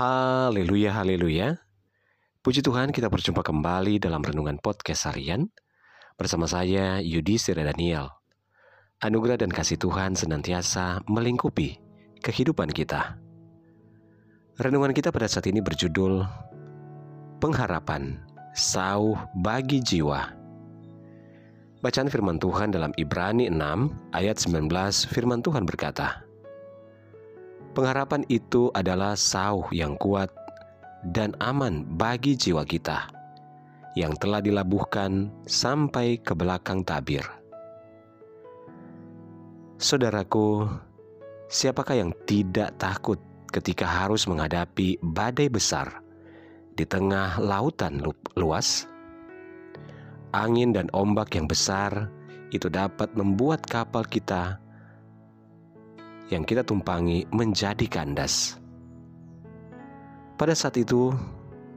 Haleluya, haleluya. Puji Tuhan kita berjumpa kembali dalam Renungan Podcast Harian bersama saya Yudi Sira Daniel. Anugerah dan kasih Tuhan senantiasa melingkupi kehidupan kita. Renungan kita pada saat ini berjudul Pengharapan Sauh bagi Jiwa. Bacaan firman Tuhan dalam Ibrani 6 ayat 19 firman Tuhan berkata, Pengharapan itu adalah sauh yang kuat dan aman bagi jiwa kita yang telah dilabuhkan sampai ke belakang tabir. Saudaraku, siapakah yang tidak takut ketika harus menghadapi badai besar di tengah lautan luas? Angin dan ombak yang besar itu dapat membuat kapal kita yang kita tumpangi menjadi kandas. Pada saat itu,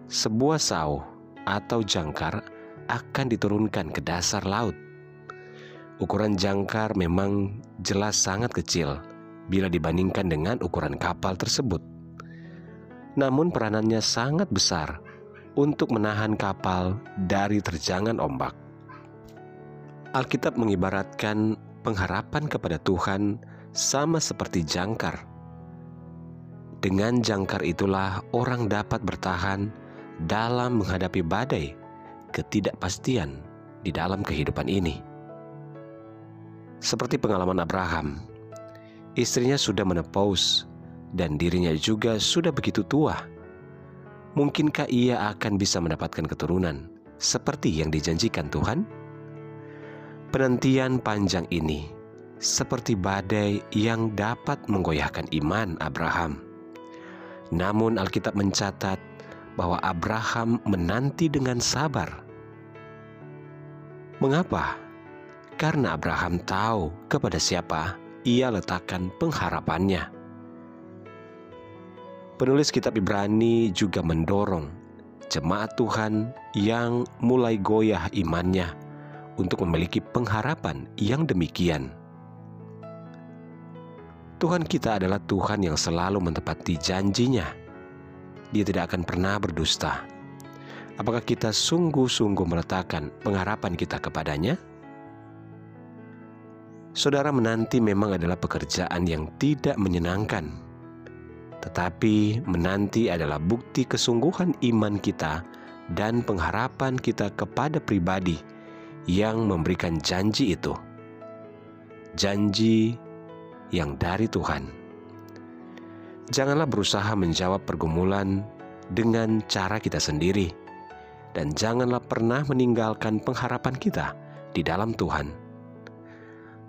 sebuah sau atau jangkar akan diturunkan ke dasar laut. Ukuran jangkar memang jelas sangat kecil bila dibandingkan dengan ukuran kapal tersebut. Namun peranannya sangat besar untuk menahan kapal dari terjangan ombak. Alkitab mengibaratkan pengharapan kepada Tuhan sama seperti jangkar. Dengan jangkar itulah orang dapat bertahan dalam menghadapi badai ketidakpastian di dalam kehidupan ini. Seperti pengalaman Abraham, istrinya sudah menepous dan dirinya juga sudah begitu tua. Mungkinkah ia akan bisa mendapatkan keturunan seperti yang dijanjikan Tuhan? Penantian panjang ini seperti badai yang dapat menggoyahkan iman Abraham. Namun, Alkitab mencatat bahwa Abraham menanti dengan sabar. Mengapa? Karena Abraham tahu kepada siapa ia letakkan pengharapannya. Penulis Kitab Ibrani juga mendorong jemaat Tuhan yang mulai goyah imannya untuk memiliki pengharapan yang demikian. Tuhan kita adalah Tuhan yang selalu menepati janjinya. Dia tidak akan pernah berdusta. Apakah kita sungguh-sungguh meletakkan pengharapan kita kepadanya? Saudara menanti memang adalah pekerjaan yang tidak menyenangkan. Tetapi menanti adalah bukti kesungguhan iman kita dan pengharapan kita kepada pribadi yang memberikan janji itu. Janji yang dari Tuhan. Janganlah berusaha menjawab pergumulan dengan cara kita sendiri, dan janganlah pernah meninggalkan pengharapan kita di dalam Tuhan.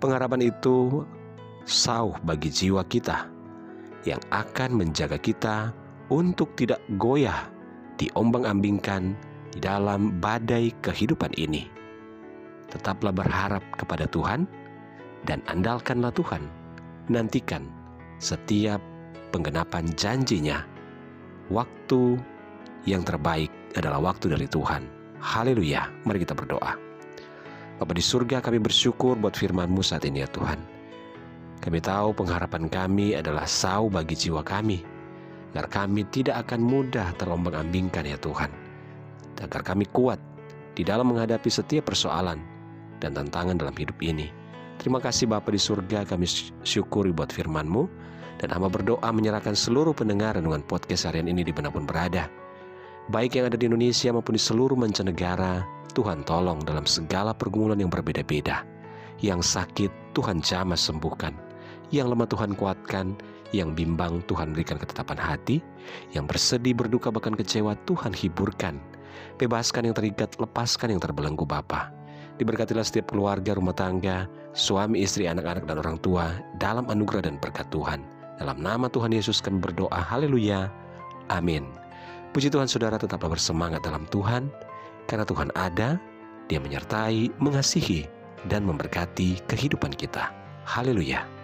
Pengharapan itu sauh bagi jiwa kita yang akan menjaga kita untuk tidak goyah diombang-ambingkan di dalam badai kehidupan ini. Tetaplah berharap kepada Tuhan dan andalkanlah Tuhan nantikan setiap penggenapan janjinya. Waktu yang terbaik adalah waktu dari Tuhan. Haleluya. Mari kita berdoa. Bapa di surga kami bersyukur buat firman-Mu saat ini ya Tuhan. Kami tahu pengharapan kami adalah sau bagi jiwa kami. Agar kami tidak akan mudah terombang ambingkan ya Tuhan. Agar kami kuat di dalam menghadapi setiap persoalan dan tantangan dalam hidup ini. Terima kasih Bapa di surga, kami syukuri buat firman-Mu, dan hamba berdoa menyerahkan seluruh pendengar dengan podcast harian ini di mana pun berada. Baik yang ada di Indonesia maupun di seluruh mancanegara, Tuhan tolong dalam segala pergumulan yang berbeda-beda. Yang sakit, Tuhan jamah sembuhkan. Yang lemah Tuhan kuatkan, yang bimbang Tuhan berikan ketetapan hati, yang bersedih, berduka, bahkan kecewa Tuhan hiburkan. Bebaskan yang terikat, lepaskan yang terbelenggu Bapa. Diberkatilah setiap keluarga, rumah tangga, suami, istri, anak-anak, dan orang tua dalam anugerah dan berkat Tuhan. Dalam nama Tuhan Yesus kami berdoa. Haleluya. Amin. Puji Tuhan saudara tetaplah bersemangat dalam Tuhan. Karena Tuhan ada, dia menyertai, mengasihi, dan memberkati kehidupan kita. Haleluya.